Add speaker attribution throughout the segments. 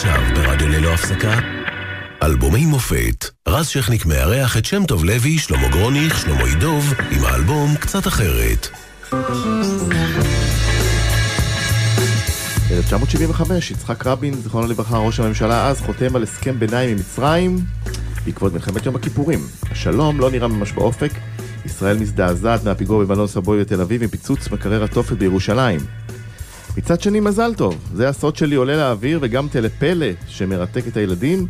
Speaker 1: עכשיו ברדיו ללא הפסקה, אלבומי מופת. רז שכניק מארח את שם טוב לוי, שלמה גרוניך, שלמה ידוב, עם האלבום קצת אחרת.
Speaker 2: 1975, יצחק רבין, זיכרונו לברכה, ראש הממשלה אז, חותם על הסכם ביניים עם מצרים בעקבות מלחמת יום הכיפורים. השלום לא נראה ממש באופק, ישראל מזדעזעת מהפיגוע במלון סבוי בתל אביב עם פיצוץ מקרר התופת בירושלים. מצד שני, מזל טוב, זה הסוד שלי עולה לאוויר וגם טלפלא שמרתק את הילדים.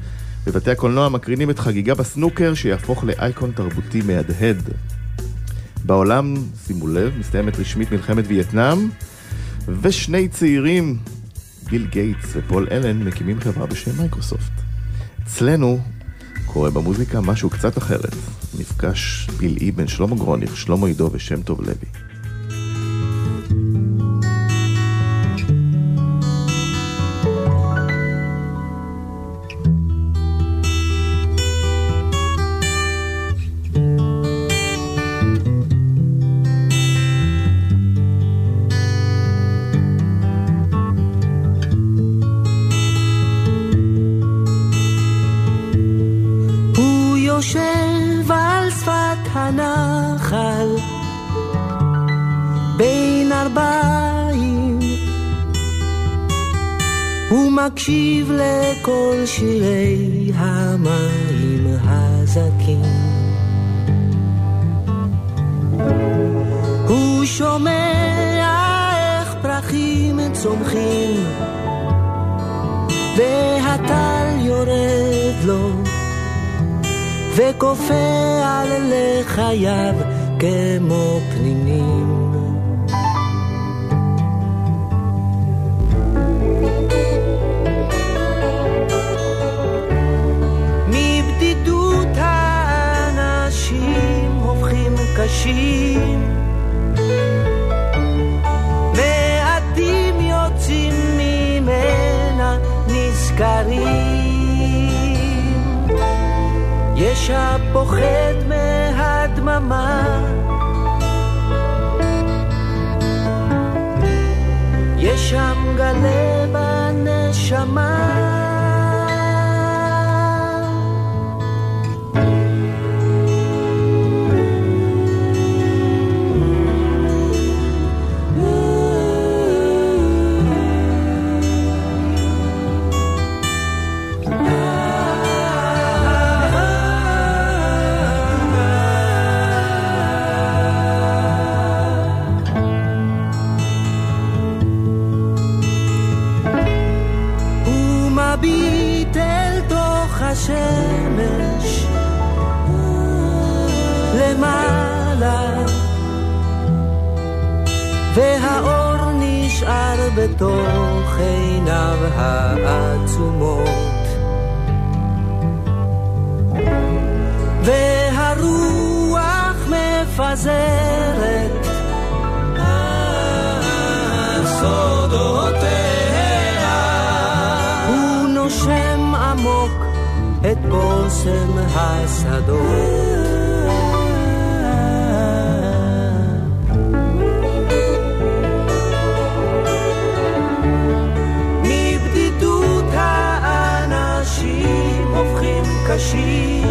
Speaker 2: בבתי הקולנוע מקרינים את חגיגה בסנוקר שיהפוך לאייקון תרבותי מהדהד. בעולם, שימו לב, מסתיימת רשמית מלחמת וייטנאם, ושני צעירים, ביל גייטס ופול אלן, מקימים חברה בשם מייקרוסופט. אצלנו קורה במוזיקה משהו קצת אחרת. מפגש פלאי בין שלמה גרוניך, שלמה יידוב ושם טוב לוי.
Speaker 3: מקשיב לכל שירי המים הזכים. הוא שומע איך פרחים צומחים, והטל יורד לו, וכופה על לחייו כמו פנינים. קשים מעטים יוצאים ממנה נזכרים. יש הפוחד מהדממה. יש שם גלה בנשמה עיניו העצומות. והרוח מפזרת סודותיה. הוא נושם עמוק את בושם השדות. קשים.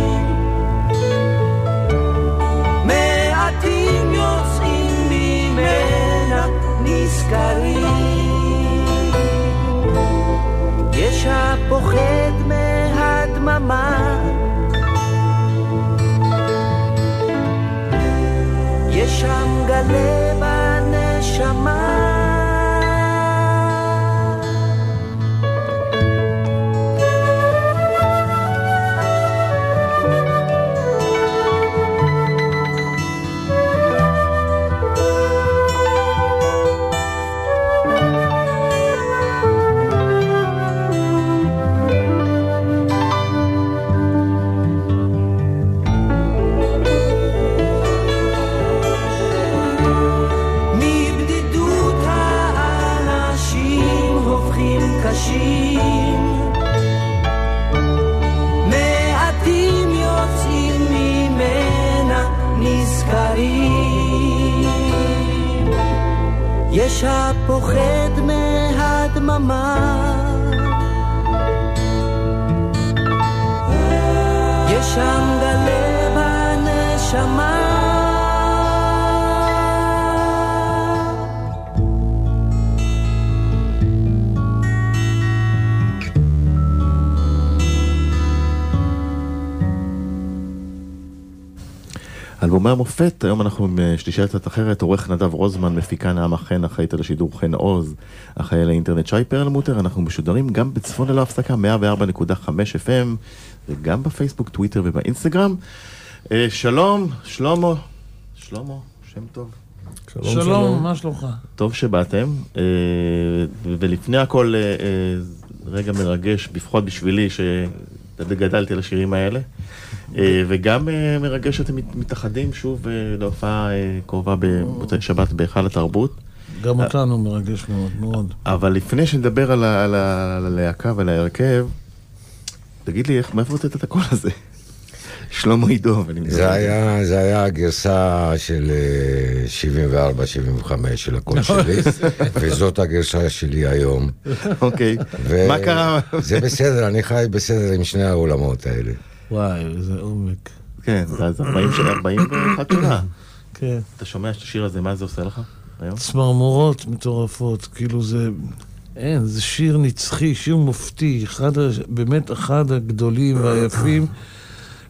Speaker 3: מעטים יוצאים ממנה נזכרים. יש הפוחד מהדממה. יש שם גלה בנשמה.
Speaker 2: המופת, היום אנחנו עם אה, שלישייה קצת אחרת, עורך נדב רוזמן, מפיקה נעמה חן, אחראית על השידור חן עוז, אחראי על האינטרנט שי פרלמוטר, אנחנו משודרים גם בצפון ללא הפסקה, 104.5 FM, וגם בפייסבוק, טוויטר ובאינסטגרם. אה, שלום, שלמה, שלמה, שם טוב.
Speaker 4: שלום, שלום, מה שלומך?
Speaker 2: טוב שבאתם, אה, ולפני הכל רגע מרגש, לפחות בשבילי, שגדלתי על השירים האלה, וגם אה, מרגש שאתם מת- מתאחדים שוב אה, להופעה אה, קרובה במוצאי שבת בהיכל התרבות.
Speaker 4: גם אותנו מרגש מאוד, מאוד.
Speaker 2: אבל לפני שנדבר על, הלהקה ועל ההרכב, תגיד לי, איך, מאיפה הוצאת את הקול הזה? שלמה עידוב, אני
Speaker 5: זה היה, זה היה הגרסה של אה, 74-75 של הקול שלי, וזאת הגרסה שלי היום.
Speaker 2: אוקיי. מה קרה?
Speaker 5: זה בסדר, אני חי בסדר עם שני העולמות האלה.
Speaker 4: וואי, איזה עומק.
Speaker 2: כן, זה זה 40 שנה, 41 שנה.
Speaker 4: כן.
Speaker 2: אתה שומע את השיר הזה, מה זה עושה לך היום?
Speaker 4: צמרמורות מטורפות, כאילו זה... אין, זה שיר נצחי, שיר מופתי, אחד, באמת אחד הגדולים והיפים,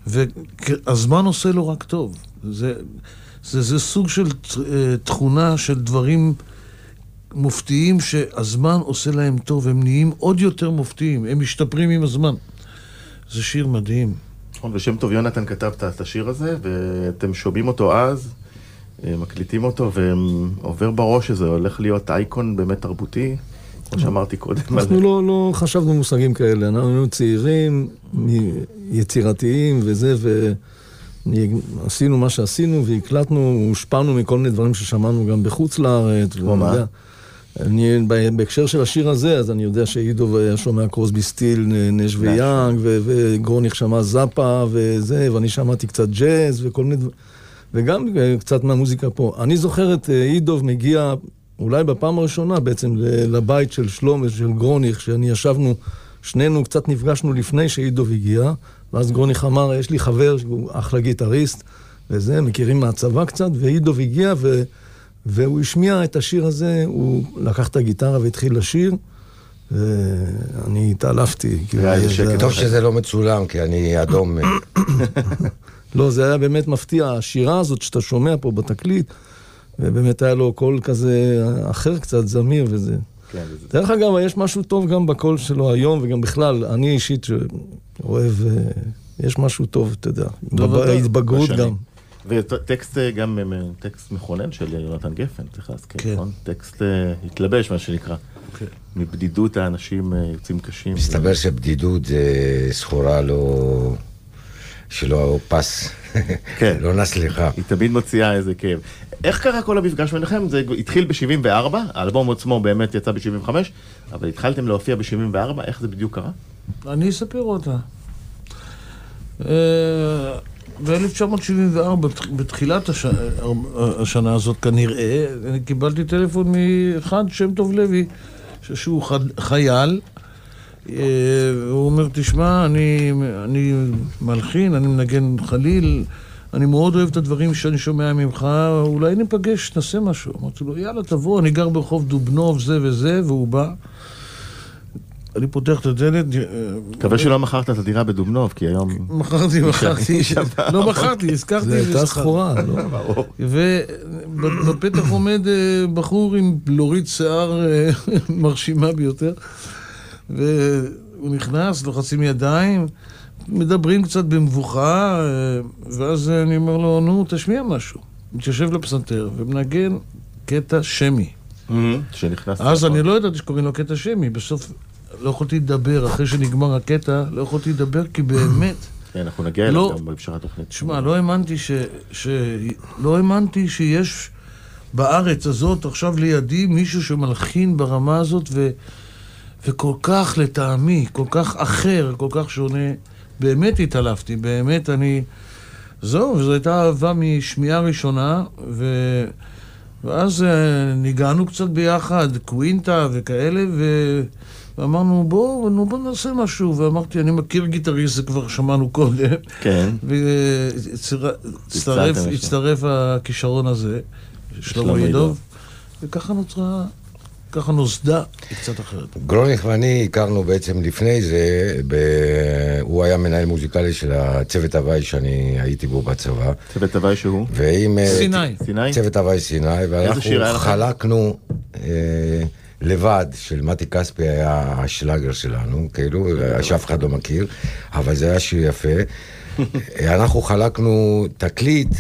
Speaker 4: והזמן עושה לו רק טוב. זה, זה, זה סוג של אה, תכונה של דברים מופתיים שהזמן עושה להם טוב, הם נהיים עוד יותר מופתיים, הם משתפרים עם הזמן. זה שיר מדהים.
Speaker 2: נכון, ושם טוב יונתן כתב את- השיר הזה, ואתם שומעים אותו אז, אה, מקליטים אותו, ועובר בראש שזה הולך להיות אייקון באמת תרבותי, כמו שאמרתי קודם.
Speaker 6: אנחנו לא, לא חשבנו מושגים כאלה, אנחנו היינו צעירים, יצירתיים וזה, ועשינו מה שעשינו והקלטנו, הושפענו מכל מיני דברים ששמענו גם בחוץ לארץ.
Speaker 2: כמו מה?
Speaker 6: אני, בהקשר של השיר הזה, אז אני יודע שעידו היה שומע קרוסבי סטיל, נש ויאנג, ו- וגרוניך שמע זאפה וזה, ואני שמעתי קצת ג'אז וכל מיני דברים, וגם אה, קצת מהמוזיקה פה. אני זוכר את אה, אידוב מגיע, אולי בפעם הראשונה בעצם, לבית של שלמה, של גרוניך, שאני ישבנו, שנינו קצת נפגשנו לפני שאידוב הגיע, ואז גרוניך אמר, יש לי חבר שהוא אחלה גיטריסט, וזה, מכירים מהצבא קצת, ואידוב הגיע, ו... והוא השמיע את השיר הזה, הוא לקח את הגיטרה והתחיל לשיר, ואני התעלפתי. כאילו.
Speaker 5: טוב שזה לא מצולם, כי אני אדום.
Speaker 6: לא, זה היה באמת מפתיע, השירה הזאת שאתה שומע פה בתקליט, ובאמת היה לו קול כזה אחר קצת, זמיר וזה.
Speaker 2: כן,
Speaker 6: דרך אגב, יש משהו טוב גם בקול שלו היום, וגם בכלל, אני אישית שאוהב, אה, יש משהו טוב, אתה יודע. בהתבגרות. גם.
Speaker 2: וטקסט אה, גם אה, טקסט מכונן של יונתן גפן, צריך להזכיר,
Speaker 4: כן.
Speaker 2: נכון? טקסט אה, התלבש, מה שנקרא.
Speaker 4: כן.
Speaker 2: מבדידות האנשים יוצאים קשים.
Speaker 5: מסתבר שבדידות זה סחורה לא... שלא פס.
Speaker 2: כן.
Speaker 5: לא נסליחה.
Speaker 2: היא תמיד מוציאה איזה כאב. איך קרה כל המפגש ביניכם? זה התחיל ב-74, האלבום עצמו באמת יצא ב-75, אבל התחלתם להופיע ב-74, איך זה בדיוק קרה?
Speaker 4: אני אספר אותה. אה, ב-1974, בתחילת הש... השנה הזאת כנראה, אני קיבלתי טלפון מאחד, שם טוב לוי, שהוא ח- חייל. אה, הוא אומר, תשמע, אני, אני מלחין, אני מנגן חליל, אני מאוד אוהב את הדברים שאני שומע ממך, אולי ניפגש, נעשה משהו. אמרתי לו, יאללה, תבוא, אני גר ברחוב דובנוב, זה וזה, והוא בא. אני פותח את הדלת, אה,
Speaker 2: מקווה שלא מכרת את הדירה בדובנוב, כי היום...
Speaker 4: מכרתי, מכרתי, לא מכרתי, הזכרתי.
Speaker 6: זו הייתה. סחורה, לא?
Speaker 4: ובפתח עומד אה, בחור עם בלורית שיער אה, מרשימה ביותר, והוא נכנס, לוחצים ידיים, מדברים קצת במבוכה, אה, ואז אני אומר לו, נו, תשמיע משהו. מתיישב לפסנתר ומנגן קטע שמי.
Speaker 2: שנכנס...
Speaker 4: אז אני לא ידעתי שקוראים לו קטע שמי, בסוף לא יכולתי לדבר, אחרי שנגמר הקטע, לא יכולתי לדבר כי באמת...
Speaker 2: כן, אנחנו נגיע
Speaker 4: לא.
Speaker 2: אליו גם בהמשך התוכנית.
Speaker 4: תשמע, לא האמנתי ש... ש... לא האמנתי שיש בארץ הזאת עכשיו לידי מישהו שמלחין ברמה הזאת ו... וכל כך לטעמי, כל כך אחר, כל כך שונה. באמת התעלפתי, באמת אני... זהו, זו הייתה אהבה משמיעה ראשונה, ו... ואז אה, ניגענו קצת ביחד, קווינטה וכאלה, ו... ואמרנו, בואו, נו, בואו נעשה משהו. ואמרתי, אני מכיר גיטריסט, זה כבר שמענו קודם.
Speaker 2: כן.
Speaker 4: והצטרף. הכישרון הזה,
Speaker 2: שלמה ידוב.
Speaker 4: וככה נוצרה ככה נוסדה, קצת אחרת.
Speaker 5: גרוניך ואני הכרנו בעצם לפני זה, ב... הוא היה מנהל מוזיקלי של הצוות הוואי שאני הייתי בו בצבא.
Speaker 2: צוות הוואי שהוא?
Speaker 5: ועם... אה,
Speaker 4: סיני.
Speaker 2: סיני?
Speaker 5: צוות הוואי סיני, ואנחנו? חלקנו אה, לבד, של מתי כספי היה השלאגר שלנו, כאילו, שאף אחד לא מכיר, אבל זה היה שיר יפה. אנחנו חלקנו תקליט,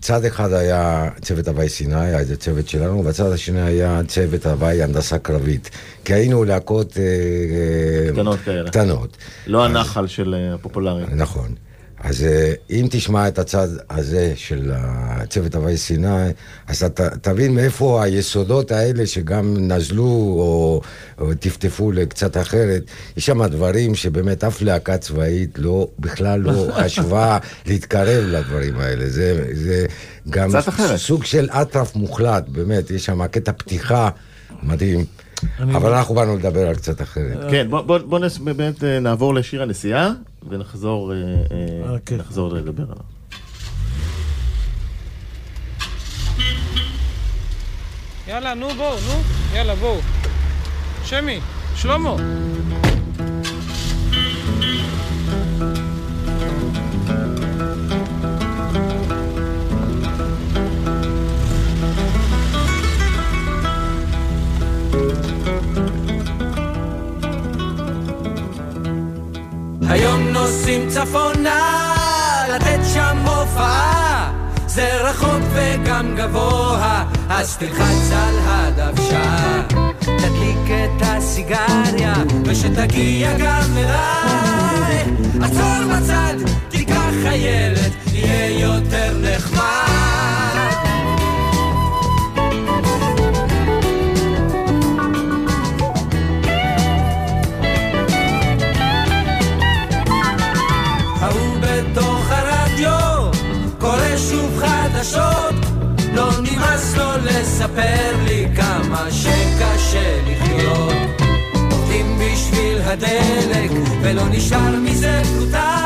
Speaker 5: צד אחד היה צוות הוואי סיני, היה איזה צוות שלנו, והצד השני היה צוות הוואי הנדסה קרבית. כי היינו להקות... אה, אה,
Speaker 2: קטנות כאלה.
Speaker 5: קטנות.
Speaker 2: לא הנחל של אה, הפופולרי.
Speaker 5: נכון. אז אה, אם תשמע את הצד הזה של הצוות הוואי סיני, אז אתה תבין מאיפה היסודות האלה שגם נזלו או, או טפטפו לקצת אחרת. יש שם דברים שבאמת אף להקה צבאית לא, בכלל לא חשבה להתקרב לדברים האלה. זה, זה גם. סוג של אטרף מוחלט, באמת, יש שם קטע פתיחה מדהים. אבל אנחנו באנו לדבר על קצת אחרת.
Speaker 2: כן, בוא- בוא בוא נס- באמת אה, נעבור לשיר הנסיעה, ונחזור אה, אה. נחזור לדבר עליו.
Speaker 7: יאללה, נו בואו, נו, יאללה בואו. שמי, שלמה.
Speaker 8: צפונה, לתת שם הופעה. זה רחוק וגם גבוה, אז תלחץ על הדוושה. תדליק את הסיגריה, ושתגיע גם אליי. עצור בצד, תיקח חיילת, יהיה יותר לספר לי כמה שקשה לחיות. עובדים בשביל הדלק ולא נשאר מזה פרוטה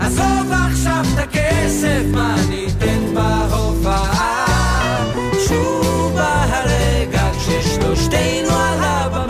Speaker 8: עזוב עכשיו את הכסף מה ניתן בהופעה? שוב בא הרגע כששלושתנו על הבמה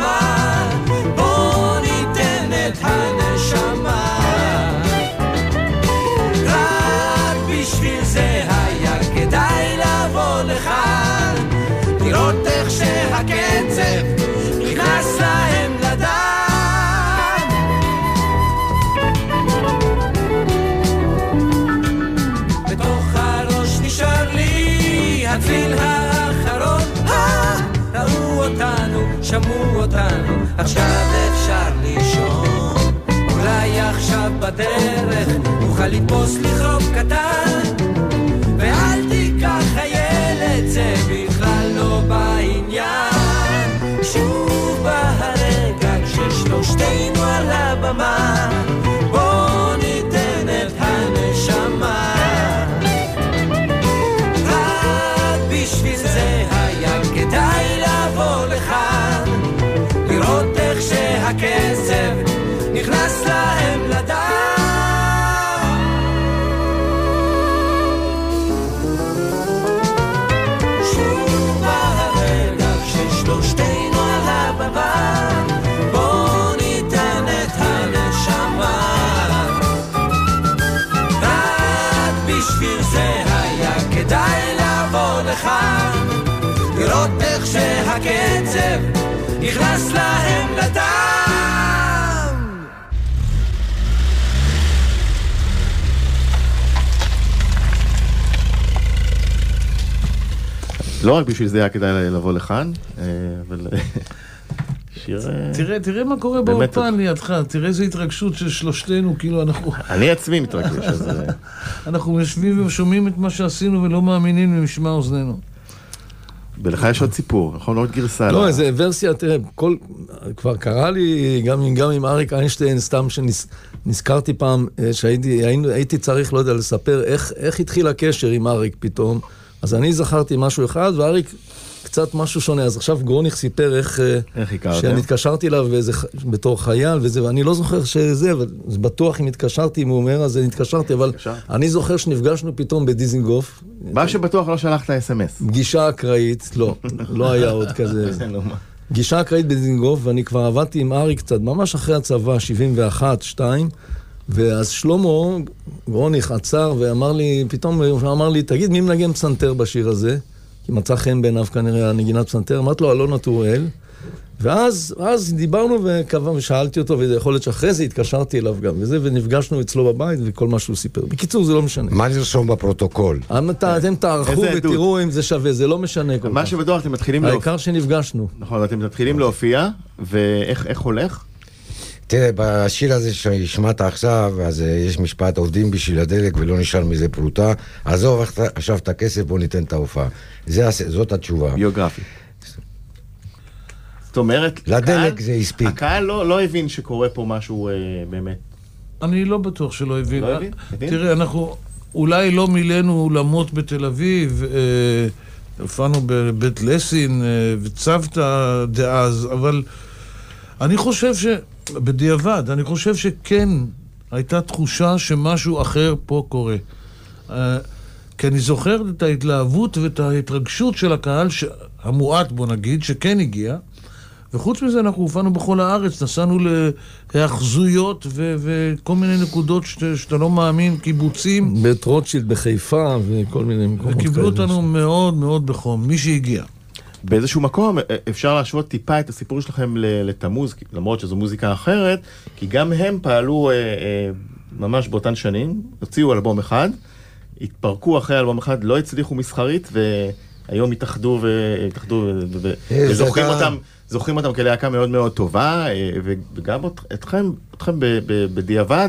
Speaker 8: עכשיו אפשר לישון. אולי עכשיו בדרך נוכל לתפוס לי חוף קטן. ואל תיקח הילד זה בכלל לא בעניין. שוב בא הרגע כששלושתנו על הבמה שהקצב נכנס להם לדם
Speaker 2: לא רק בשביל זה היה כדאי לבוא לכאן, אה, אבל שיר... אה,
Speaker 4: תראה, תראה מה קורה באולפן לידך, תראה איזו התרגשות של שלושתנו, כאילו אנחנו,
Speaker 2: אני עצמי מתרגש, אז... אה,
Speaker 4: אנחנו יושבים ושומעים את מה שעשינו ולא מאמינים למשמע אוזנינו.
Speaker 2: ולך יש עוד סיפור, נכון? עוד גרסה.
Speaker 6: לא, איזה ורסיה, תראה, כל, כבר קרה לי, גם, גם עם אריק איינשטיין, סתם שנזכרתי פעם, אה, שהייתי צריך, לא יודע, לספר איך, איך התחיל הקשר עם אריק פתאום. אז אני זכרתי משהו אחד, ואריק קצת משהו שונה. אז עכשיו גרוניך סיפר איך... אה,
Speaker 2: איך הכרתם?
Speaker 6: שאני התקשרתי אליו באיזה בתור חייל וזה, ואני לא זוכר שזה, אבל זה בטוח אם התקשרתי, אם הוא אומר, אז התקשרתי, אבל. אני זוכר שנפגשנו פתאום בדיזינגוף,
Speaker 2: מה שבטוח לא שלחת אס.אם.אס.
Speaker 6: פגישה אקראית, לא, לא היה עוד כזה. פגישה אקראית בדיזינגוף, ואני כבר עבדתי עם ארי קצת, ממש אחרי הצבא, 71, 2, ואז שלמה גרוניך עצר ואמר לי, פתאום הוא אמר לי, תגיד, מי מנגן פסנתר בשיר הזה? כי מצא חן בעיניו כנראה הנגינת פסנתר, אמרתי לו, אלון נטוראל. ואז אז דיברנו וקבע, ושאלתי אותו, ויכול להיות שאחרי זה התקשרתי אליו גם, וזה, ונפגשנו אצלו בבית, וכל מה שהוא סיפר. בקיצור, זה לא משנה.
Speaker 5: מה נרשום בפרוטוקול?
Speaker 6: אתם אתם תערכו? ותראו אם זה שווה, זה לא משנה כל
Speaker 2: מה
Speaker 6: כך.
Speaker 2: שבטוח אתם מתחילים להופיע.
Speaker 6: העיקר שנפגשנו.
Speaker 2: נכון, אתם מתחילים להופיע, ואיך איך הולך?
Speaker 5: תראה, בשיר הזה שהשמעת עכשיו, אז אה, יש משפט, עובדים בשביל הדלק ולא נשאר מזה פרוטה. עזוב עכשיו- את הכסף, בוא ניתן את ההופעה. זאת התשובה.
Speaker 2: ביוגרפי. זאת אומרת,
Speaker 5: לדלק
Speaker 2: הקהל-
Speaker 5: זה הספיק.
Speaker 2: הקהל לא לא הבין שקורה פה משהו אה, באמת.
Speaker 4: אני לא בטוח שלא הבין.
Speaker 2: לא הבין? הבין?
Speaker 4: תראה, אנחנו אולי לא מילאנו אולמות בתל אביב, אה, הופענו בבית לסין אה, וצוותא דאז, אבל אני חושב ש... בדיעבד, אני חושב שכן הייתה תחושה שמשהו אחר פה קורה. אה, כי אני זוכר את ההתלהבות ואת ההתרגשות של הקהל ש... המועט, בוא נגיד, שכן הגיע. וחוץ מזה, אנחנו הופענו בכל הארץ, נסענו להאחזויות ו- וכל מיני נקודות שאתה, שאתה לא מאמין, קיבוצים,
Speaker 6: בית רוטשילד בחיפה וכל מיני מקומות כאלה.
Speaker 4: וקיבלו אותנו מאוד מאוד בחום, מי שהגיע.
Speaker 2: באיזשהו מקום אה, אפשר להשוות טיפה את הסיפור שלכם לתמוז, למרות שזו מוזיקה אחרת, כי גם הם פעלו אה, אה, ממש באותן שנים, הוציאו אלבום אחד, התפרקו אחרי אלבום אחד, לא הצליחו מסחרית, והיום התאחדו ו- התאחדו ו- ו-
Speaker 5: אה,
Speaker 2: וזוכרים אותם. זוכרים אותם כלהקה מאוד מאוד טובה, אה, וגם אתכם, אתכם בדיעבד,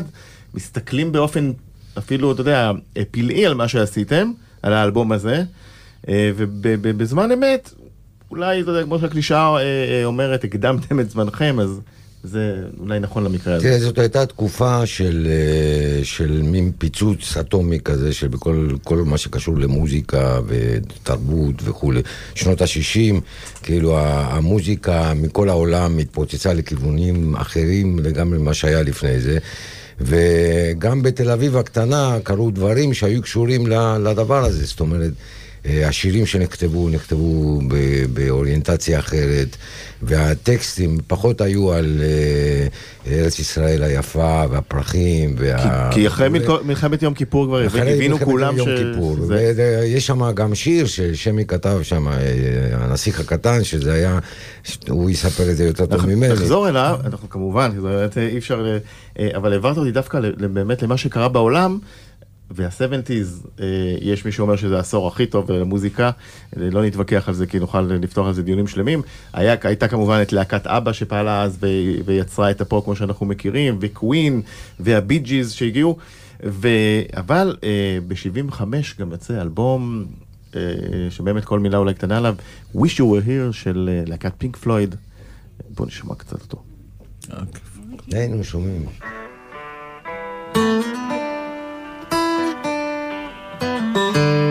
Speaker 2: מסתכלים באופן אפילו, אתה יודע, פלאי על מה שעשיתם, על האלבום הזה, ובזמן אמת, אולי, אתה יודע, כמו שהקלישאה אה, אה, אומרת, הקדמתם את זמנכם, אז זה אולי נכון למקרה הזה.
Speaker 5: תראה, זאת הייתה תקופה של, אה, של מין פיצוץ אטומי כזה, כל מה שקשור למוזיקה ותרבות וכולי. שנות ה-60, כאילו המוזיקה מכל העולם התפוצצה לכיוונים אחרים לגמרי ממה שהיה לפני זה. וגם בתל אביב הקטנה קרו דברים שהיו קשורים לדבר הזה, זאת אומרת, השירים שנכתבו, נכתבו באוריינטציה אחרת, והטקסטים פחות היו על אה, ארץ ישראל היפה והפרחים.
Speaker 2: כי,
Speaker 5: וה...
Speaker 2: כי אחרי מלכו- מלחמת יום כיפור כבר
Speaker 5: אחרי
Speaker 2: הבינו
Speaker 5: מלחמת
Speaker 2: כולם
Speaker 5: יום
Speaker 2: ש...
Speaker 5: כיפור. ויש שם גם שיר ששמי כתב שם, אה, הנסיך הקטן, שזה היה, הוא יספר את זה יותר טוב ממני.
Speaker 2: נחזור אליו, אנחנו כמובן, כי אה, אי אפשר, אה, אבל העברת אותי דווקא באמת למה שקרה בעולם, וה-70's, אה, יש מי שאומר שזה העשור הכי טוב למוזיקה, אה, לא נתווכח על זה כי נוכל לפתוח על זה דיונים שלמים. היה, הייתה כמובן את להקת אבא שפעלה אז ו- ויצרה את הפופ כמו שאנחנו מכירים, וקווין, והבי ג'יז שהגיעו, ו... אבל אה, ב-75 גם יצא אלבום אה, שבאמת כל מילה אולי קטנה עליו, Wish You Were Here של אה, להקת פינק פלויד. בואו נשמע קצת אותו.
Speaker 5: היינו שומעים.
Speaker 8: Música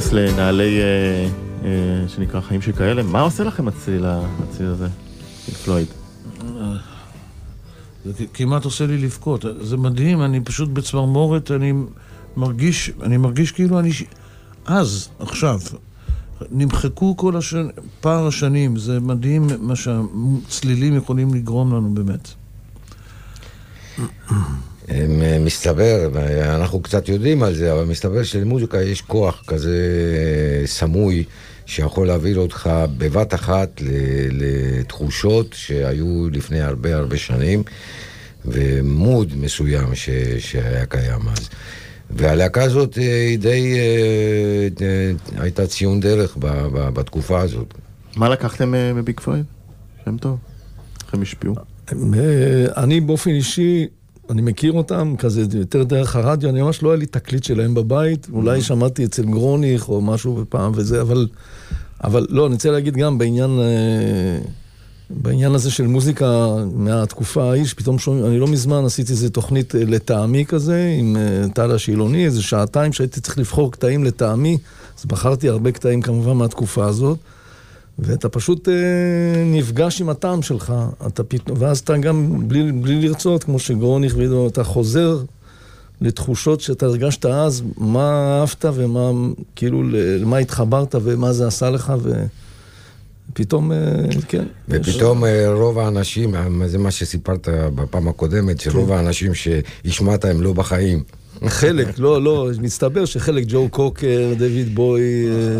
Speaker 2: להיכנס לנעלי, אה, אה, שנקרא חיים שכאלה, מה עושה לכם הציל, הצליל הזה, פלויד?
Speaker 4: אה, זה כמעט עושה לי לבכות, זה מדהים, אני פשוט בצמרמורת, אני מרגיש, אני מרגיש כאילו אני אז, עכשיו, נמחקו כל השנים, פער השנים, זה מדהים מה שהצלילים יכולים לגרום לנו באמת.
Speaker 5: אה, מסתבר, אנחנו קצת יודעים על זה, אבל מסתבר שלמוזיקה יש כוח כזה סמוי, שיכול להעביר אותך בבת אחת לתחושות שהיו לפני הרבה הרבה שנים, ומוד מסוים ש, שהיה קיים אז. והלהקה הזאת אה, היא די אה, אה, הייתה ציון דרך ב, ב, בתקופה הזאת.
Speaker 2: מה לקחתם מביג פלויד? שם טוב. איך הם השפיעו?
Speaker 6: אני באופן אישי, אני מכיר אותם כזה יותר דרך הרדיו, אני ממש לא היה לי תקליט שלהם בבית, אולי שמעתי אצל גרוניך או משהו בפעם וזה, אבל, אבל לא, אני רוצה להגיד גם בעניין, אה, בעניין הזה של מוזיקה מהתקופה ההיא, שפתאום שומעים, אני לא מזמן עשיתי איזה תוכנית אה, לטעמי כזה, עם אה, טל השילוני, איזה שעתיים שהייתי צריך לבחור קטעים לטעמי, אז בחרתי הרבה קטעים כמובן מהתקופה הזאת. ואתה פשוט אה, נפגש עם הטעם שלך, אתה פתאום, ואז אתה גם, בלי, בלי לרצות, כמו שגרוניך וידו, אתה חוזר לתחושות שאתה הרגשת אז, מה אהבת ומה, כאילו, למה התחברת ומה זה עשה לך, ופתאום, אה, כן.
Speaker 5: ופתאום אה, רוב האנשים, אה, זה מה שסיפרת בפעם הקודמת,
Speaker 6: כן.
Speaker 5: שרוב האנשים שהשמעת הם לא בחיים.
Speaker 6: חלק, לא, לא, מסתבר שחלק ג'ו קוקר, דויד בוי,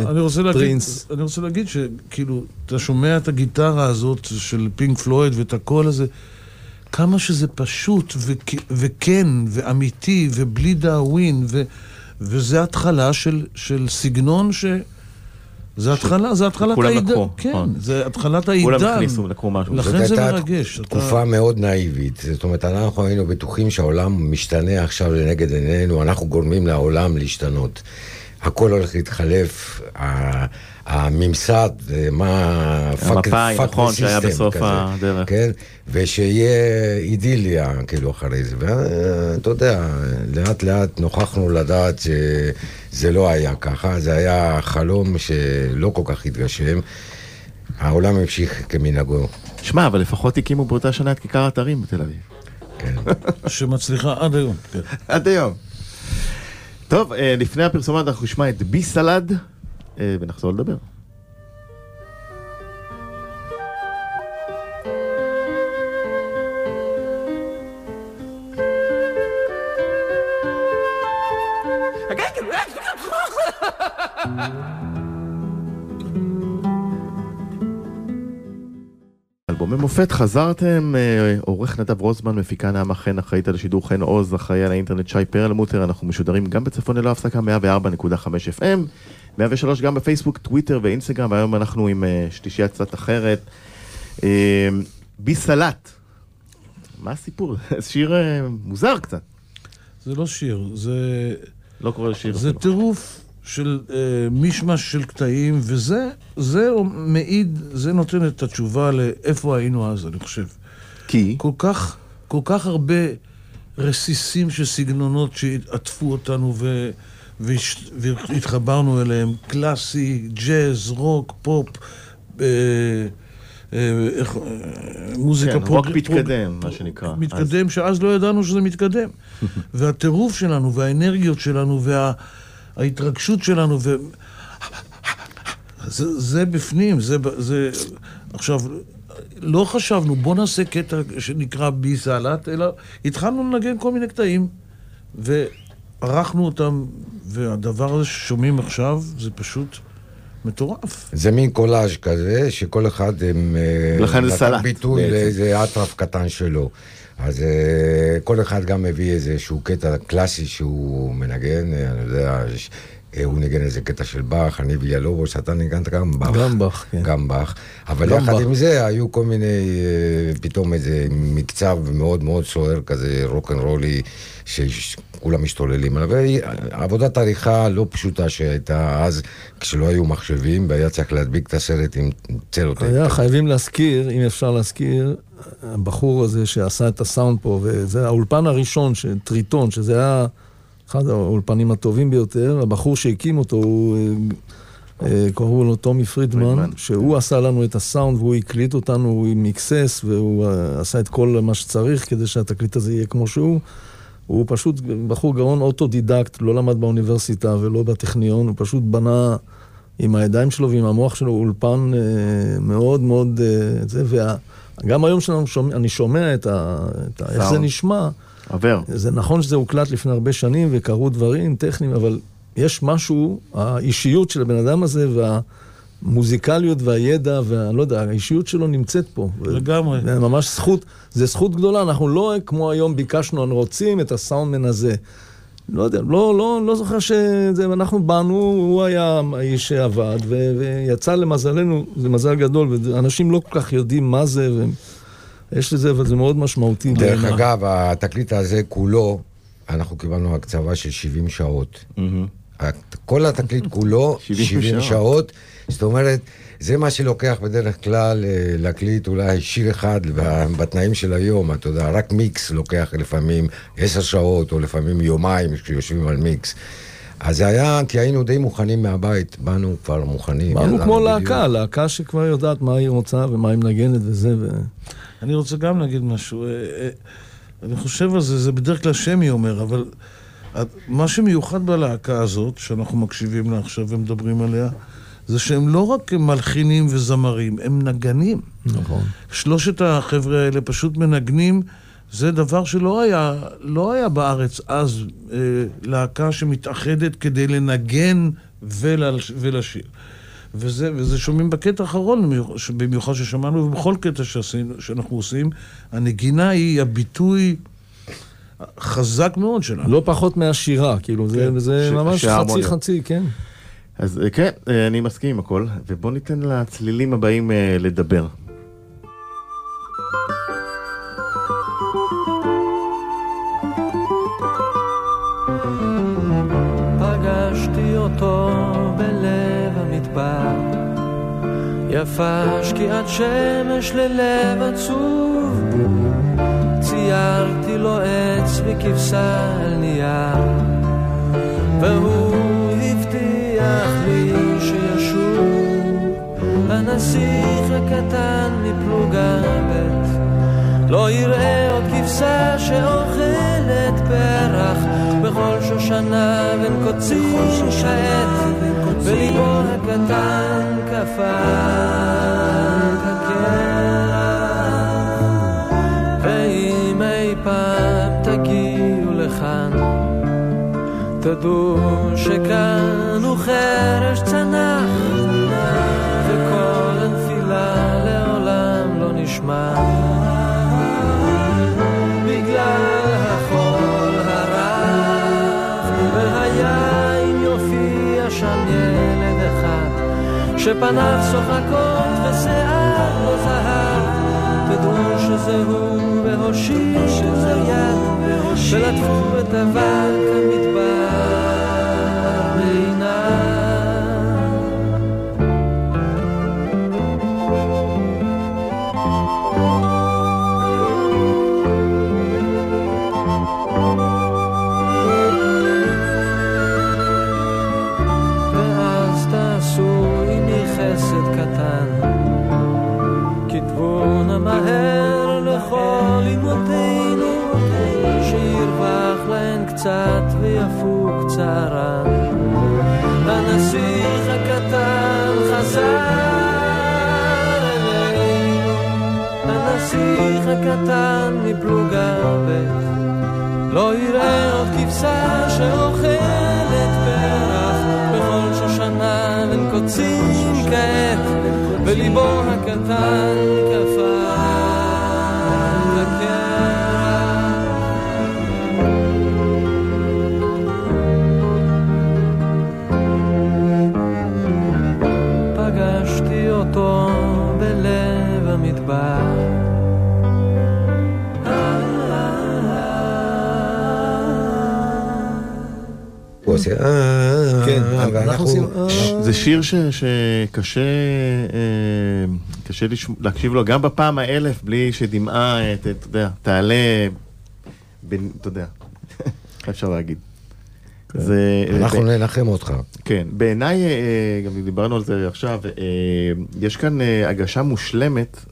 Speaker 4: אני רוצה להגיד,
Speaker 6: פרינס.
Speaker 4: אני רוצה להגיד שכאילו, אתה שומע את הגיטרה הזאת של פינק פלויד ואת הקול הזה, כמה שזה פשוט וכ- וכן ואמיתי ובלי דאווין, ו, וזה התחלה של, של סגנון ש... זה התחלה, זה התחלת
Speaker 2: כולם
Speaker 4: העידן.
Speaker 2: לקחו,
Speaker 4: כן,
Speaker 2: נכון.
Speaker 4: זה התחלת העידן.
Speaker 2: כולם הכניסו, לקחו משהו.
Speaker 4: לכן
Speaker 5: זאת
Speaker 4: זה
Speaker 5: הייתה
Speaker 4: מרגש. אתה-
Speaker 5: תקופה מאוד נאיבית. זאת אומרת, אנחנו היינו בטוחים שהעולם משתנה עכשיו לנגד עינינו, אנחנו גורמים לעולם להשתנות. הכל הולך להתחלף, הממסד, אה, מה...
Speaker 2: המפא"י, נכון, שהיה בסוף
Speaker 5: כזה,
Speaker 2: הדרך.
Speaker 5: כן? ושיהיה אידיליה, כאילו, אחרי זה. ואתה יודע, לאט לאט נוכחנו לדעת שזה לא היה ככה, זה היה חלום שלא כל כך התגשם. העולם המשיך כמנהגו.
Speaker 2: שמע, אבל לפחות הקימו באותה שנה את כיכר אתרים בתל אביב.
Speaker 5: כן.
Speaker 4: שמצליחה עד היום. כן.
Speaker 2: עד היום. טוב, אה, לפני הפרסומת אנחנו נשמע את בי סלד, אה, ונחזור לדבר. אלבומי מופת, חזרתם, אה, עורך נדב רוזמן, מפיקה נעמה חן, אחראית על השידור חן עוז, אחראי על האינטרנט שי פרלמוטר, אנחנו משודרים גם בצפון ללא הפסקה 104.5 FM, 103 גם בפייסבוק, טוויטר ואינסטגרם, והיום אנחנו עם אה, שלישייה קצת אחרת. אה, בי סלט, מה הסיפור? שיר מוזר קצת,
Speaker 4: זה לא שיר, זה...
Speaker 2: לא קורא לשיר
Speaker 4: זה. טירוף של אה, מישמש של קטעים, וזה זה מעיד, זה נותן את התשובה לאיפה היינו אז, אני חושב.
Speaker 2: כי?
Speaker 4: כל כך, כל כך הרבה רסיסים של סגנונות שעטפו אותנו ו, והתחברנו אליהם, קלאסי, ג'אז, רוק, פופ, אה, אה, איך, אה, מוזיקה
Speaker 2: כן, רוק
Speaker 4: פרוג-
Speaker 2: מתקדם,
Speaker 4: פרוג-
Speaker 2: מה שנקרא.
Speaker 4: מתקדם, שאז לא ידענו שזה מתקדם. והטירוף שלנו, והאנרגיות שלנו, וההתרגשות שלנו, ו... זה, זה בפנים, זה, זה... עכשיו, לא חשבנו, בוא נעשה קטע שנקרא בי סלט, אלא התחלנו לנגן כל מיני קטעים, וערכנו אותם, והדבר הזה ששומעים עכשיו, זה פשוט מטורף.
Speaker 5: זה מין קולאז' כזה, שכל אחד הם... אה,
Speaker 2: לכן זה סלט,
Speaker 5: ביטוי. לאיזה אטרף קטן שלו. אז אה, כל אחד גם מביא איזשהו קטע קלאסי שהוא מנגן, אה, אני יודע, הוא ניגן איזה קטע של באך, אני וילובוס, אתה ניגנת גם באך.
Speaker 6: גם באך, כן.
Speaker 5: גם באך. אבל
Speaker 6: גם
Speaker 5: יחד. עם זה היו כל מיני, אה, פתאום איזה מקצב מאוד מאוד סוער כזה, רוקנרולי, שכולם משתוללים עליו. ועבודת עריכה לא פשוטה שהייתה אז, כשלא היו מחשבים, והיה צריך להדביק את הסרט עם סלוטייפ.
Speaker 6: היה חייבים להזכיר, אם אפשר להזכיר, הבחור הזה שעשה את הסאונד פה, וזה האולפן הראשון, טריטון, שזה היה אחד האולפנים הטובים ביותר. הבחור שהקים אותו הוא, אה, אה, קראו לו טומי פרידמן. שהוא עשה לנו את הסאונד והוא הקליט אותנו, הוא מיקסס והוא אה, עשה את כל מה שצריך כדי שהתקליט הזה יהיה כמו שהוא. הוא פשוט בחור גאון אוטודידקט, לא למד באוניברסיטה ולא בטכניון, הוא פשוט בנה עם הידיים שלו ועם המוח שלו אולפן אה, מאוד מאוד, אה, זה, וגם היום שאנחנו שומע, אני שומע את ה... את ה איך זה. נשמע,
Speaker 2: עובר.
Speaker 6: זה נכון שזה הוקלט לפני הרבה שנים וקרו דברים טכניים, אבל יש משהו, האישיות של הבן אדם הזה והמוזיקליות והידע, ואני לא יודע, האישיות שלו נמצאת פה.
Speaker 4: לגמרי.
Speaker 6: זה ממש זכות, זה זכות גדולה, אנחנו לא כמו היום ביקשנו, אנחנו רוצים את הסאונדמן הזה. לא יודע, לא, לא, לא זוכר שזה, אנחנו באנו, הוא היה האיש שעבד, ו, ויצא למזלנו, זה מזל גדול, ואנשים לא כל כך יודעים מה זה, ויש לזה, אבל זה מאוד משמעותי.
Speaker 5: דרך. אגב, התקליט הזה כולו, אנחנו קיבלנו הקצבה של 70 שעות. כל התקליט כולו
Speaker 2: 70
Speaker 5: 70
Speaker 2: שעות.
Speaker 5: שעות, זאת אומרת, זה מה שלוקח בדרך כלל אה, להקליט אולי שיר אחד בתנאים של היום, אתה יודע, רק מיקס לוקח לפעמים עשר שעות, או לפעמים יומיים כשיושבים על מיקס. אז זה היה, כי היינו די מוכנים מהבית, באנו כבר מוכנים.
Speaker 6: באנו כמו. להקה, להקה שכבר יודעת מה היא רוצה ומה היא מנגנת וזה, ו...
Speaker 4: אני רוצה גם להגיד משהו. אה, אה, אני חושב על זה, זה בדרך כלל שמי אומר, אבל מה שמיוחד בלהקה הזאת, שאנחנו מקשיבים לה עכשיו ומדברים עליה, זה שהם לא רק מלחינים וזמרים, הם נגנים.
Speaker 6: נכון.
Speaker 4: שלושת החבר'ה האלה פשוט מנגנים, זה דבר שלא היה, לא היה בארץ אז אה, להקה שמתאחדת כדי לנגן ולש, ולשיר. וזה, וזה שומעים בקטע האחרון, במיוחד ששמענו, ובכל קטע שעשינו, שאנחנו עושים, הנגינה היא הביטוי חזק מאוד שלנו.
Speaker 6: לא פחות מהשירה, כאילו, זה,
Speaker 2: כן,
Speaker 6: זה
Speaker 2: ש-
Speaker 6: ממש חצי. חצי, כן.
Speaker 2: אז אה, כן, אה, אני מסכים עם הכל, ובוא ניתן לצלילים הבאים אה, לדבר.
Speaker 8: יפה שקיעת שמש ללב עצוב. ציירתי לו עץ וכבשה על נייר, והוא הבטיח לי שישוב. הנסיך הקטן מפלוגה ב' לא יראה עוד כבשה שאוכלת פרח. בכל שושנה בין קוצים כעת וליבו הקטן פעם תגיעו לכאן תדעו שכאן הוא חרש צנח וכל הנפילה לעולם לא נשמע שפניו צוחקות ושיער לא זהב תדעו שזה הוא והושיטו זה יד ולטפו את אבק
Speaker 2: שיר ש- שקשה אה, קשה להקשיב לו גם בפעם האלף בלי שדמעה, אה, אתה יודע, תעלה, אתה יודע, איך אפשר להגיד. זה...
Speaker 5: אנחנו ננחם אותך.
Speaker 2: כן, בעיניי, אה, גם דיברנו על זה עכשיו, יש כאן הגשה מושלמת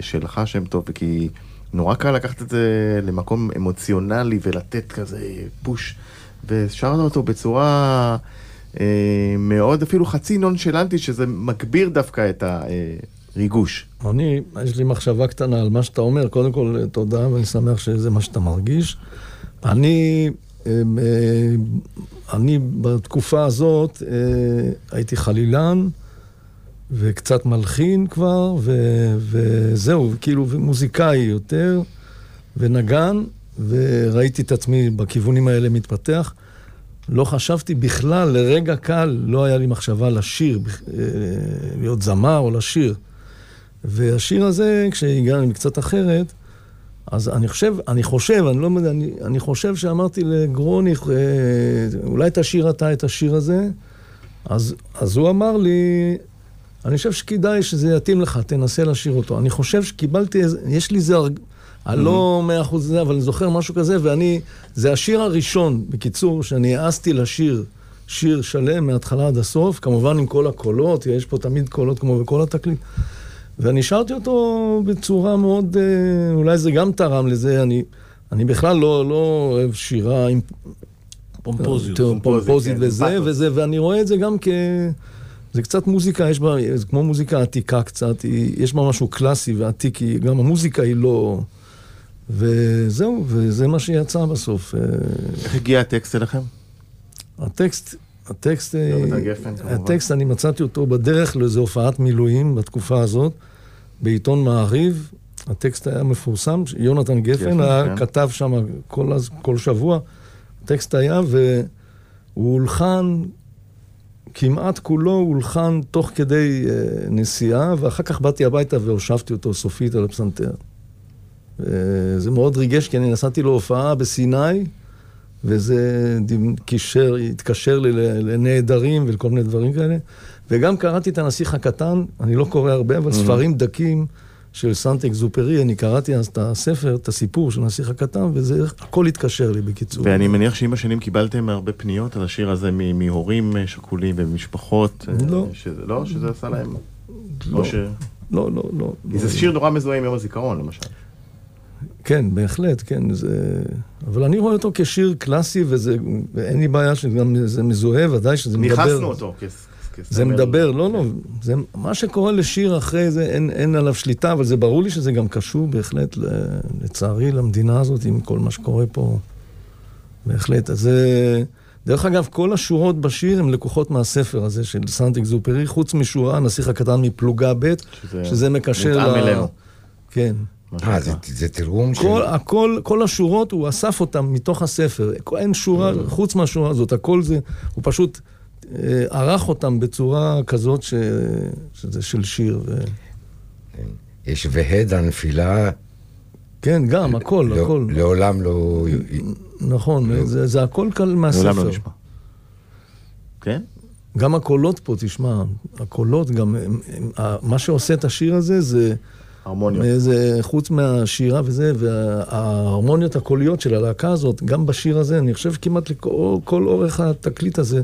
Speaker 2: שלך שם טוב, כי נורא קל לקחת את זה למקום אמוציונלי ולתת כזה פוש, ושרת אותו בצורה מאוד אפילו חצי נונשלנטית, שזה מגביר דווקא את הריגוש.
Speaker 6: אני, יש לי מחשבה קטנה על מה שאתה אומר. קודם כל, תודה, ואני שמח שזה מה שאתה מרגיש. אני, אה, אה, אני בתקופה הזאת אה, הייתי חלילן וקצת מלחין כבר, ו, וזהו, כאילו, מוזיקאי יותר, ונגן, וראיתי את עצמי בכיוונים האלה מתפתח. לא חשבתי בכלל, לרגע קל, לא היה לי מחשבה לשיר, אה, להיות זמר או לשיר. והשיר הזה, כשהגענו מקצת אחרת, אז אני חושב, אני חושב, אני לא יודע, אני, אני חושב שאמרתי לגרוניך, אה, אולי תשאיר אתה את השיר הזה, אז, אז הוא אמר לי, אני חושב שכדאי שזה יתאים לך, תנסה לשיר אותו. אני חושב שקיבלתי, יש לי איזה, אני לא מאה אחוז זה, אבל אני זוכר משהו כזה, ואני, זה השיר הראשון, בקיצור, שאני העזתי לשיר שיר שלם מההתחלה עד הסוף, כמובן עם כל הקולות, יש פה תמיד קולות כמו בכל התקליט. ואני שרתי אותו בצורה מאוד, אה, אולי זה גם תרם לזה, אני, אני בכלל לא, לא אוהב שירה עם
Speaker 4: פומפוזיות.
Speaker 6: פומפוזית
Speaker 2: כן,
Speaker 6: וזה,
Speaker 2: פאתוס.
Speaker 6: וזה, ואני רואה את זה גם כ... זה קצת מוזיקה, יש בה, זה כמו מוזיקה עתיקה קצת, היא, יש בה משהו קלאסי ועתיק, היא, גם המוזיקה היא לא... וזהו, וזה מה שיצא בסוף. אה,
Speaker 2: איך הגיע הטקסט אליכם?
Speaker 6: הטקסט, הטקסט, אה,
Speaker 2: יונתן גפן.
Speaker 6: הטקסט, אני מצאתי אותו בדרך לאיזו הופעת מילואים בתקופה הזאת, בעיתון מעריב. הטקסט היה מפורסם, יונתן גפן
Speaker 2: גפן,
Speaker 6: היה,
Speaker 2: כן.
Speaker 6: כתב שם כל, כל שבוע. הטקסט היה, והוא הולחן, כמעט כולו הולחן תוך כדי אה, נסיעה, ואחר כך באתי הביתה והושבתי אותו סופית על הפסנתר. אה, זה מאוד ריגש, כי אני נסעתי להופעה בסיני, וזה קישר, התקשר לי לנעדרים ולכל מיני דברים כאלה. וגם קראתי את הנסיך הקטן, אני לא קורא הרבה, אבל ספרים דקים של סנט אקזופרי, אני קראתי אז את הספר, את הסיפור של הנסיך הקטן, וזה, הכל התקשר לי בקיצור.
Speaker 2: ואני מניח שעם השנים קיבלתם הרבה פניות על השיר הזה מהורים שכולים ומשפחות. אה,
Speaker 6: לא.
Speaker 2: שזה, לא, שזה עשה להם...
Speaker 6: לא.
Speaker 2: ש...
Speaker 6: לא, לא, לא.
Speaker 2: כי זה שיר נורא מזוהה עם יום הזיכרון, למשל.
Speaker 6: כן, בהחלט, כן, זה... אבל אני רואה אותו כשיר קלאסי, וזה, ואין לי בעיה שגם זה מזוהה, ודאי שזה מדבר.
Speaker 2: ניכסנו אותו כס-.
Speaker 6: זה מדבר, לא, לא, זה, מה שקורה לשיר אחרי זה, אין, אין עליו שליטה, אבל זה ברור לי שזה גם קשור בהחלט, ל- לצערי, למדינה הזאת, עם כל מה שקורה פה. בהחלט. אז זה... דרך אגב, כל השורות בשיר הן לקוחות מהספר הזה של סנט אקזופרי, חוץ משורה, הנסיך הקטן מפלוגה ב',
Speaker 2: שזה
Speaker 6: שזה מקשר
Speaker 2: מותאם אלינו.
Speaker 6: כן.
Speaker 2: מה
Speaker 5: אה. זה, זה תרגום של...
Speaker 6: כל, הכל, כל השורות, הוא אסף אותן מתוך הספר. אין שורה, חוץ מהשורה הזאת, הכל זה, הוא פשוט אה, ערך אותם בצורה כזאת ש, שזה של שיר. ו...
Speaker 5: יש והד הנפילה,
Speaker 6: כן, גם, הכל,
Speaker 5: לא-
Speaker 6: הכל.
Speaker 5: לעולם לא...
Speaker 6: נכון, זה, זה הכל קל
Speaker 2: לעולם
Speaker 6: מהספר.
Speaker 2: לא נשמע. כן?
Speaker 6: גם הקולות פה, תשמע, הקולות גם, הם, הם, ה- מה שעושה את השיר הזה זה,
Speaker 2: הרמוניות.
Speaker 6: זה חוץ מהשירה וזה, וההרמוניות הקוליות של הלהקה הזאת, גם בשיר הזה, אני חושב כמעט לכל כל אורך התקליט הזה,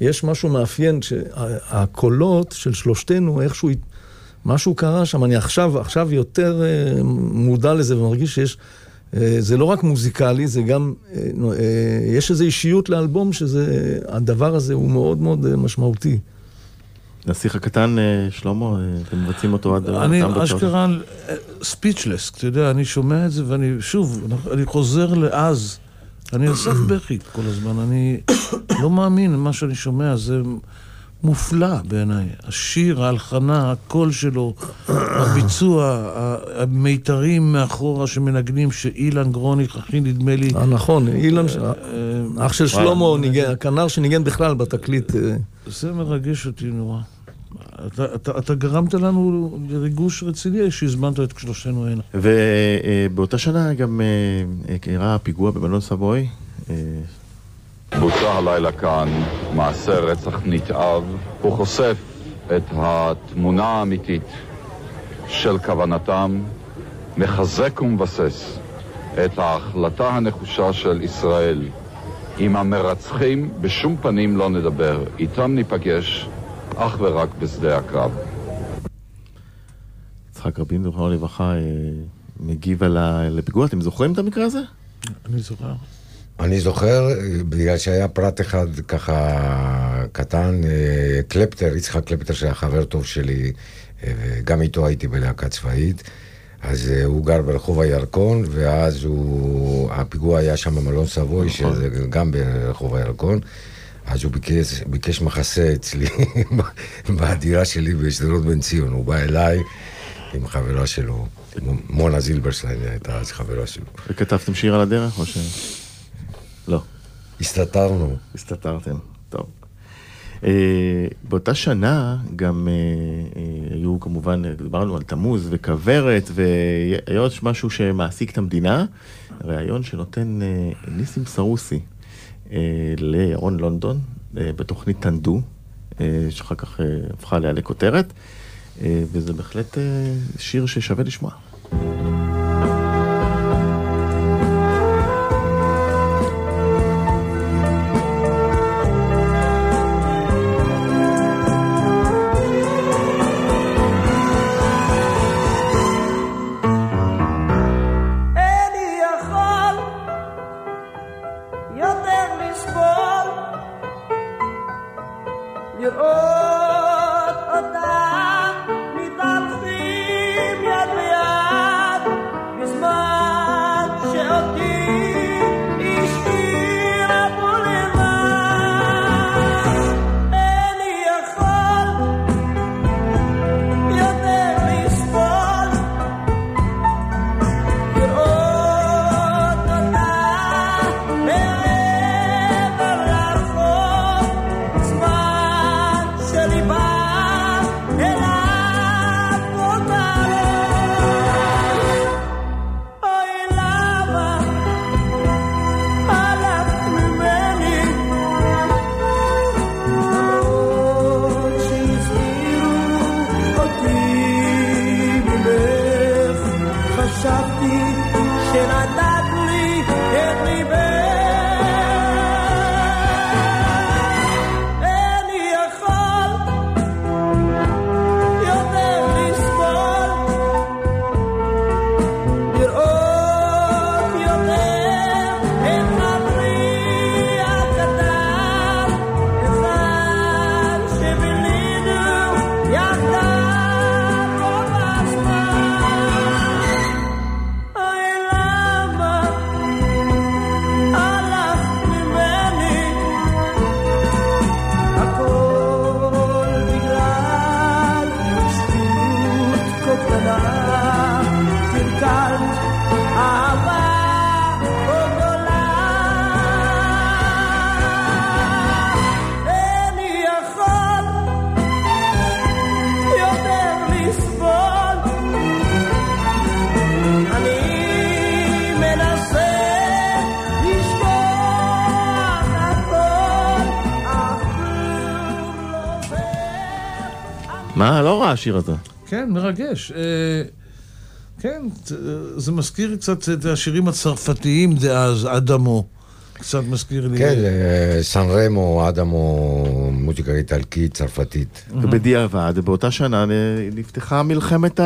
Speaker 6: יש משהו מאפיין, שהקולות של שלושתנו, איכשהו, משהו קרה שם, אני עכשיו, עכשיו יותר אה, מודע לזה ומרגיש שיש, אה, זה לא רק מוזיקלי, זה גם, אה, יש איזו אישיות לאלבום שזה, הדבר הזה הוא מאוד מאוד משמעותי.
Speaker 2: נסיך הקטן, אה, שלמה, אה, אתם מבצעים אותו עד...
Speaker 4: אני
Speaker 2: אותם בתוצאות.
Speaker 4: אשכרה ספיצ'לס, אתה יודע, אני שומע את זה ואני, שוב, אני חוזר לאז. אני עושה בכי כל הזמן, אני לא מאמין למה שאני שומע, זה מופלא בעיניי. השיר, ההלחנה, הקול שלו, הביצוע, המיתרים מאחורה שמנגנים, שאילן גרוניך, אחי, נדמה לי,
Speaker 6: אה, נכון, אילן,
Speaker 4: אה,
Speaker 6: אח של שלמה הכנר שניגן בכלל בתקליט. אה,
Speaker 4: זה מרגש אותי נורא. אתה, אתה, אתה גרמת לנו לריגוש רציני שהזמנת את שלושתנו הנה.
Speaker 2: ובאותה שנה גם אה, אירע פיגוע במלון סבוי. אה,
Speaker 9: בוצע הלילה כאן מעשה רצח נתעב. הוא חושף את התמונה האמיתית של כוונתם, מחזק ומבסס את ההחלטה הנחושה של ישראל עם המרצחים בשום פנים לא נדבר, איתם ניפגש אך ורק בשדה הקרב.
Speaker 10: יצחק רבין, זכרונו לברכה, אה, מגיב על ה- לפיגוע. אתם זוכרים את המקרה הזה?
Speaker 4: אני זוכר.
Speaker 5: אני זוכר, בגלל שהיה פרט אחד ככה קטן, אה, קלפטר, יצחק קלפטר שהיה חבר טוב שלי, אה, וגם איתו הייתי בלהקה צבאית, אז אה, הוא גר ברחוב הירקון, ואז הוא, הפיגוע היה שם במלון סבוי, שזה גם ברחוב הירקון. אז הוא ביקש, ביקש מחסה אצלי בדירה שלי בשדרות בן ציון. הוא בא אליי עם חברה שלו, מונה זילברשטיין הייתה אז חברה שלו.
Speaker 10: וכתבתם שיר על הדרך, או ש... לא.
Speaker 5: הסתתרנו.
Speaker 10: הסתתרתם. טוב. אה, באותה שנה גם אה, אה, היו כמובן, דיברנו על תמוז וכוורת, והיה עוד משהו שמעסיק את המדינה, ראיון שנותן אה, ניסים סרוסי לירון לונדון אה, בתוכנית טנדו, אה, שאחר כך אה, הפכה עליה לכותרת, אה, וזה בהחלט אה, שיר ששווה לשמוע. מה? לא רע השיר הזה.
Speaker 4: כן, מרגש. אה, כן, ת- זה מזכיר קצת את השירים הצרפתיים דאז, אדמו. קצת מזכיר לי.
Speaker 5: כן, אה, סן רמו, אדמו, מוזיקה איטלקית, צרפתית.
Speaker 10: ובדיעבד, באותה שנה אה, נפתחה מלחמת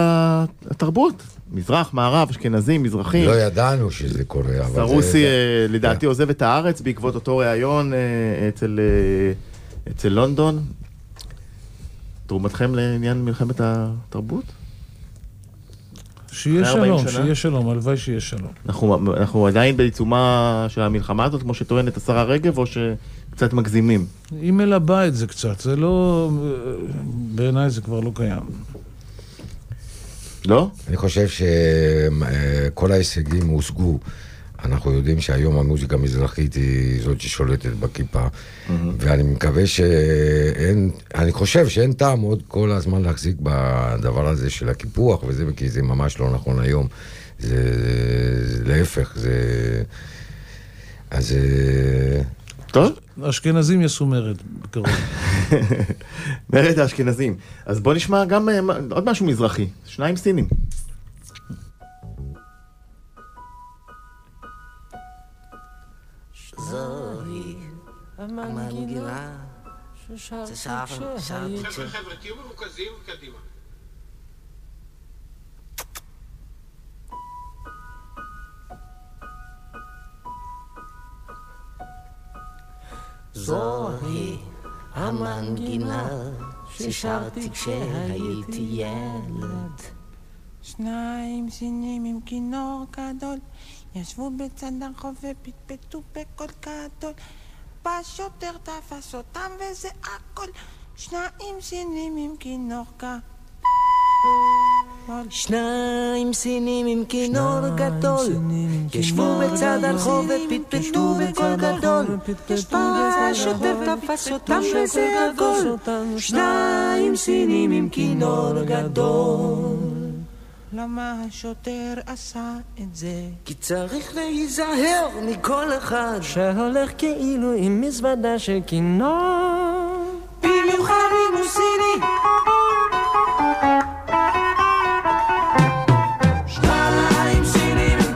Speaker 10: התרבות. מזרח, מערב, אשכנזים, מזרחים.
Speaker 5: לא ידענו שזה קורה, אבל זה...
Speaker 10: סרוסי, אה, לדעתי, עוזב את הארץ בעקבות אותו אה, אה, אצל לונדון. תרומתכם לעניין מלחמת התרבות?
Speaker 4: שיהיה
Speaker 10: אחרי 40
Speaker 4: שלום? שיהיה שלום, הלוואי שיהיה שלום.
Speaker 10: אנחנו, אנחנו עדיין בעיצומה של המלחמה הזאת, כמו שטוענת השרה רגב, או שקצת מגזימים?
Speaker 4: היא מלבה את זה קצת, זה לא... בעיניי זה כבר לא קיים.
Speaker 10: לא?
Speaker 5: אני חושב שכל ההישגים הושגו. אנחנו יודעים שהיום המוזיקה המזרחית היא זאת ששולטת בכיפה, ואני מקווה שאין, אני חושב שאין טעם עוד כל הזמן להחזיק בדבר הזה של הקיפוח וזה, כי זה ממש לא נכון היום. זה, זה להפך, זה... אז... אה,
Speaker 10: טוב.
Speaker 4: האשכנזים יעשו מרד בקרוב.
Speaker 10: מרד האשכנזים. אז בוא נשמע גם אה, עוד משהו מזרחי. שניים סינים.
Speaker 3: זוהי המנגינה
Speaker 11: ששרתי
Speaker 3: ששר- שרתי
Speaker 11: כשהייתי...
Speaker 3: כש-
Speaker 11: חבר'ה, תהיו מרוכזים קדימה.
Speaker 3: זוהי המנגינה ששרתי כשהייתי ילד.
Speaker 12: שניים סינים עם כינור גדול, ישבו בצד הרחוב ופטפטו בקול גדול. בא שוטר תפס אותם וזה הכל. שניים סינים עם כינור גדול.
Speaker 3: שניים סינים עם כינור גדול, ישבו בצד הרחוב ופטפטו בקול גדול. בא השוטר תפס אותם וזה הכל. שניים סינים עם כינור גדול.
Speaker 12: למה השוטר עשה את זה?
Speaker 3: כי צריך להיזהר מכל אחד שהולך כאילו עם מזוודה של כינור.
Speaker 12: במיוחד אם הוא סיני.
Speaker 13: שניים סינים עם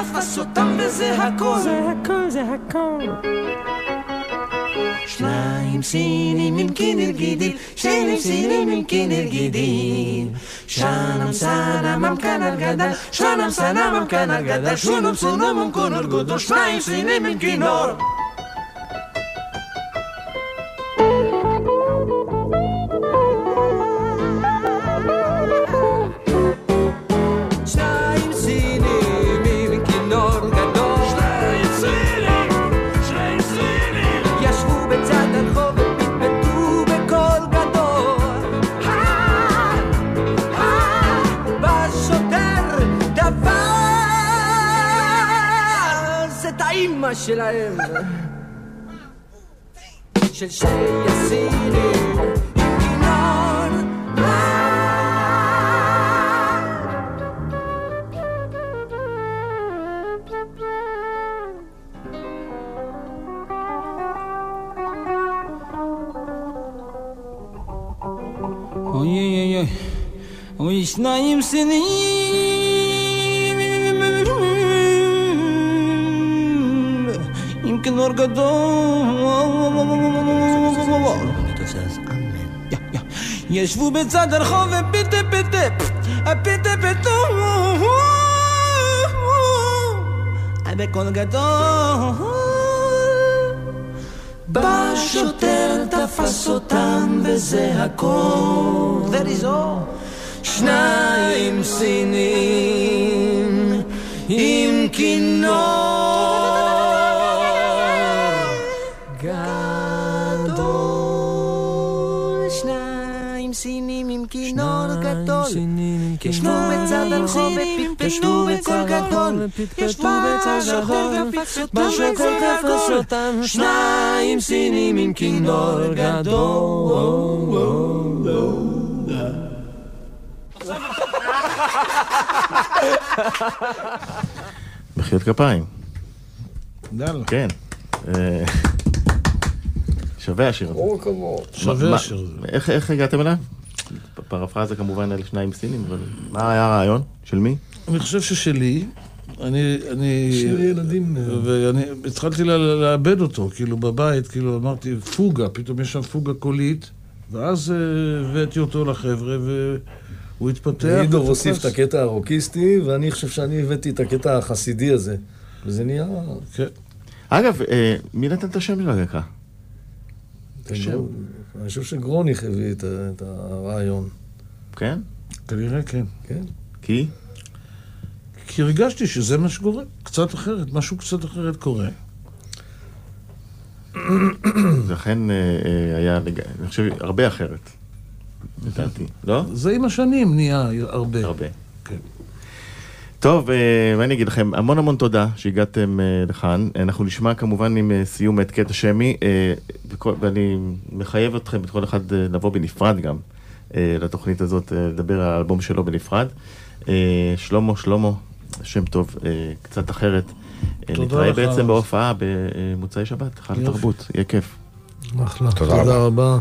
Speaker 13: השוטר תפס אותם וזה הכל
Speaker 3: זה הכל, זה הכל. שניים סינים עם כינר גידיל, שניים סינים עם כינר גידיל. שנם סנם כנר גדל, שנם סנם כנר גדל, שונם סונם כנר גדל, שניים סינים עם כינור. האימא שלהם. של שני הסינים עם כינור. אה,
Speaker 13: אוי כינור גדול ישבו בצד הרחוב ופיטה פיטה הפיטה פיטו בקול גדול
Speaker 3: בא שוטר תפס אותם וזה הכל. That is all. שניים סינים עם כינור גדול. ישבו בצד הרחוב ופטפטו בקול גדול. ישבו בצד הרחוב בשוטר תפס אותם. שניים סינים עם כינור גדול.
Speaker 2: מחיאות כפיים.
Speaker 4: יאללה.
Speaker 2: כן. אה, שווה השיר הזה.
Speaker 4: שווה השיר הזה.
Speaker 2: איך הגעתם אליו? פרפרזה כמובן על שניים סינים, אבל מה היה הרעיון? של מי?
Speaker 4: אני חושב ששלי, אני, אני...
Speaker 6: שיר ילדים.
Speaker 4: ואני התחלתי לאבד אותו, כאילו בבית, כאילו אמרתי, פוגה, פתאום יש שם פוגה קולית, ואז אה, הבאתי אותו לחבר'ה, והוא התפתח. ותפס.
Speaker 6: הוסיף את הקטע הרוקיסטי, ואני חושב שאני הבאתי את הקטע החסידי הזה. וזה נהיה...
Speaker 4: כן.
Speaker 2: אגב, אה, מי נתן את השם של הלהקה?
Speaker 6: השם. אני חושב שגרוניך הביא את את הרעיון.
Speaker 2: כן?
Speaker 4: כנראה כן.
Speaker 6: כן.
Speaker 2: כי?
Speaker 4: כי הרגשתי שזה מה שקורה, קצת אחרת, משהו קצת אחרת קורה.
Speaker 2: זה אכן אה, אה, היה, אני חושב, הרבה אחרת, לדעתי, לא?
Speaker 4: זה עם השנים נהיה הרבה.
Speaker 2: הרבה.
Speaker 4: כן.
Speaker 2: טוב, אה, מה אני אגיד לכם? המון המון תודה שהגעתם אה, לכאן. אנחנו נשמע כמובן עם אה, סיום את קטע שמי, אה, ואני מחייב אתכם, את כל אחד, אה, לבוא בנפרד גם אה, לתוכנית הזאת, אה, לדבר על האלבום שלו בנפרד. אה, שלמה, שלמה, שם טוב, אה, קצת אחרת. אה, נתראה
Speaker 4: לך.
Speaker 2: בעצם בהופעה במוצאי שבת, חג
Speaker 4: יופי.
Speaker 2: התרבות, יהיה כיף.
Speaker 6: אחלה.
Speaker 5: תודה
Speaker 6: תודה רבה.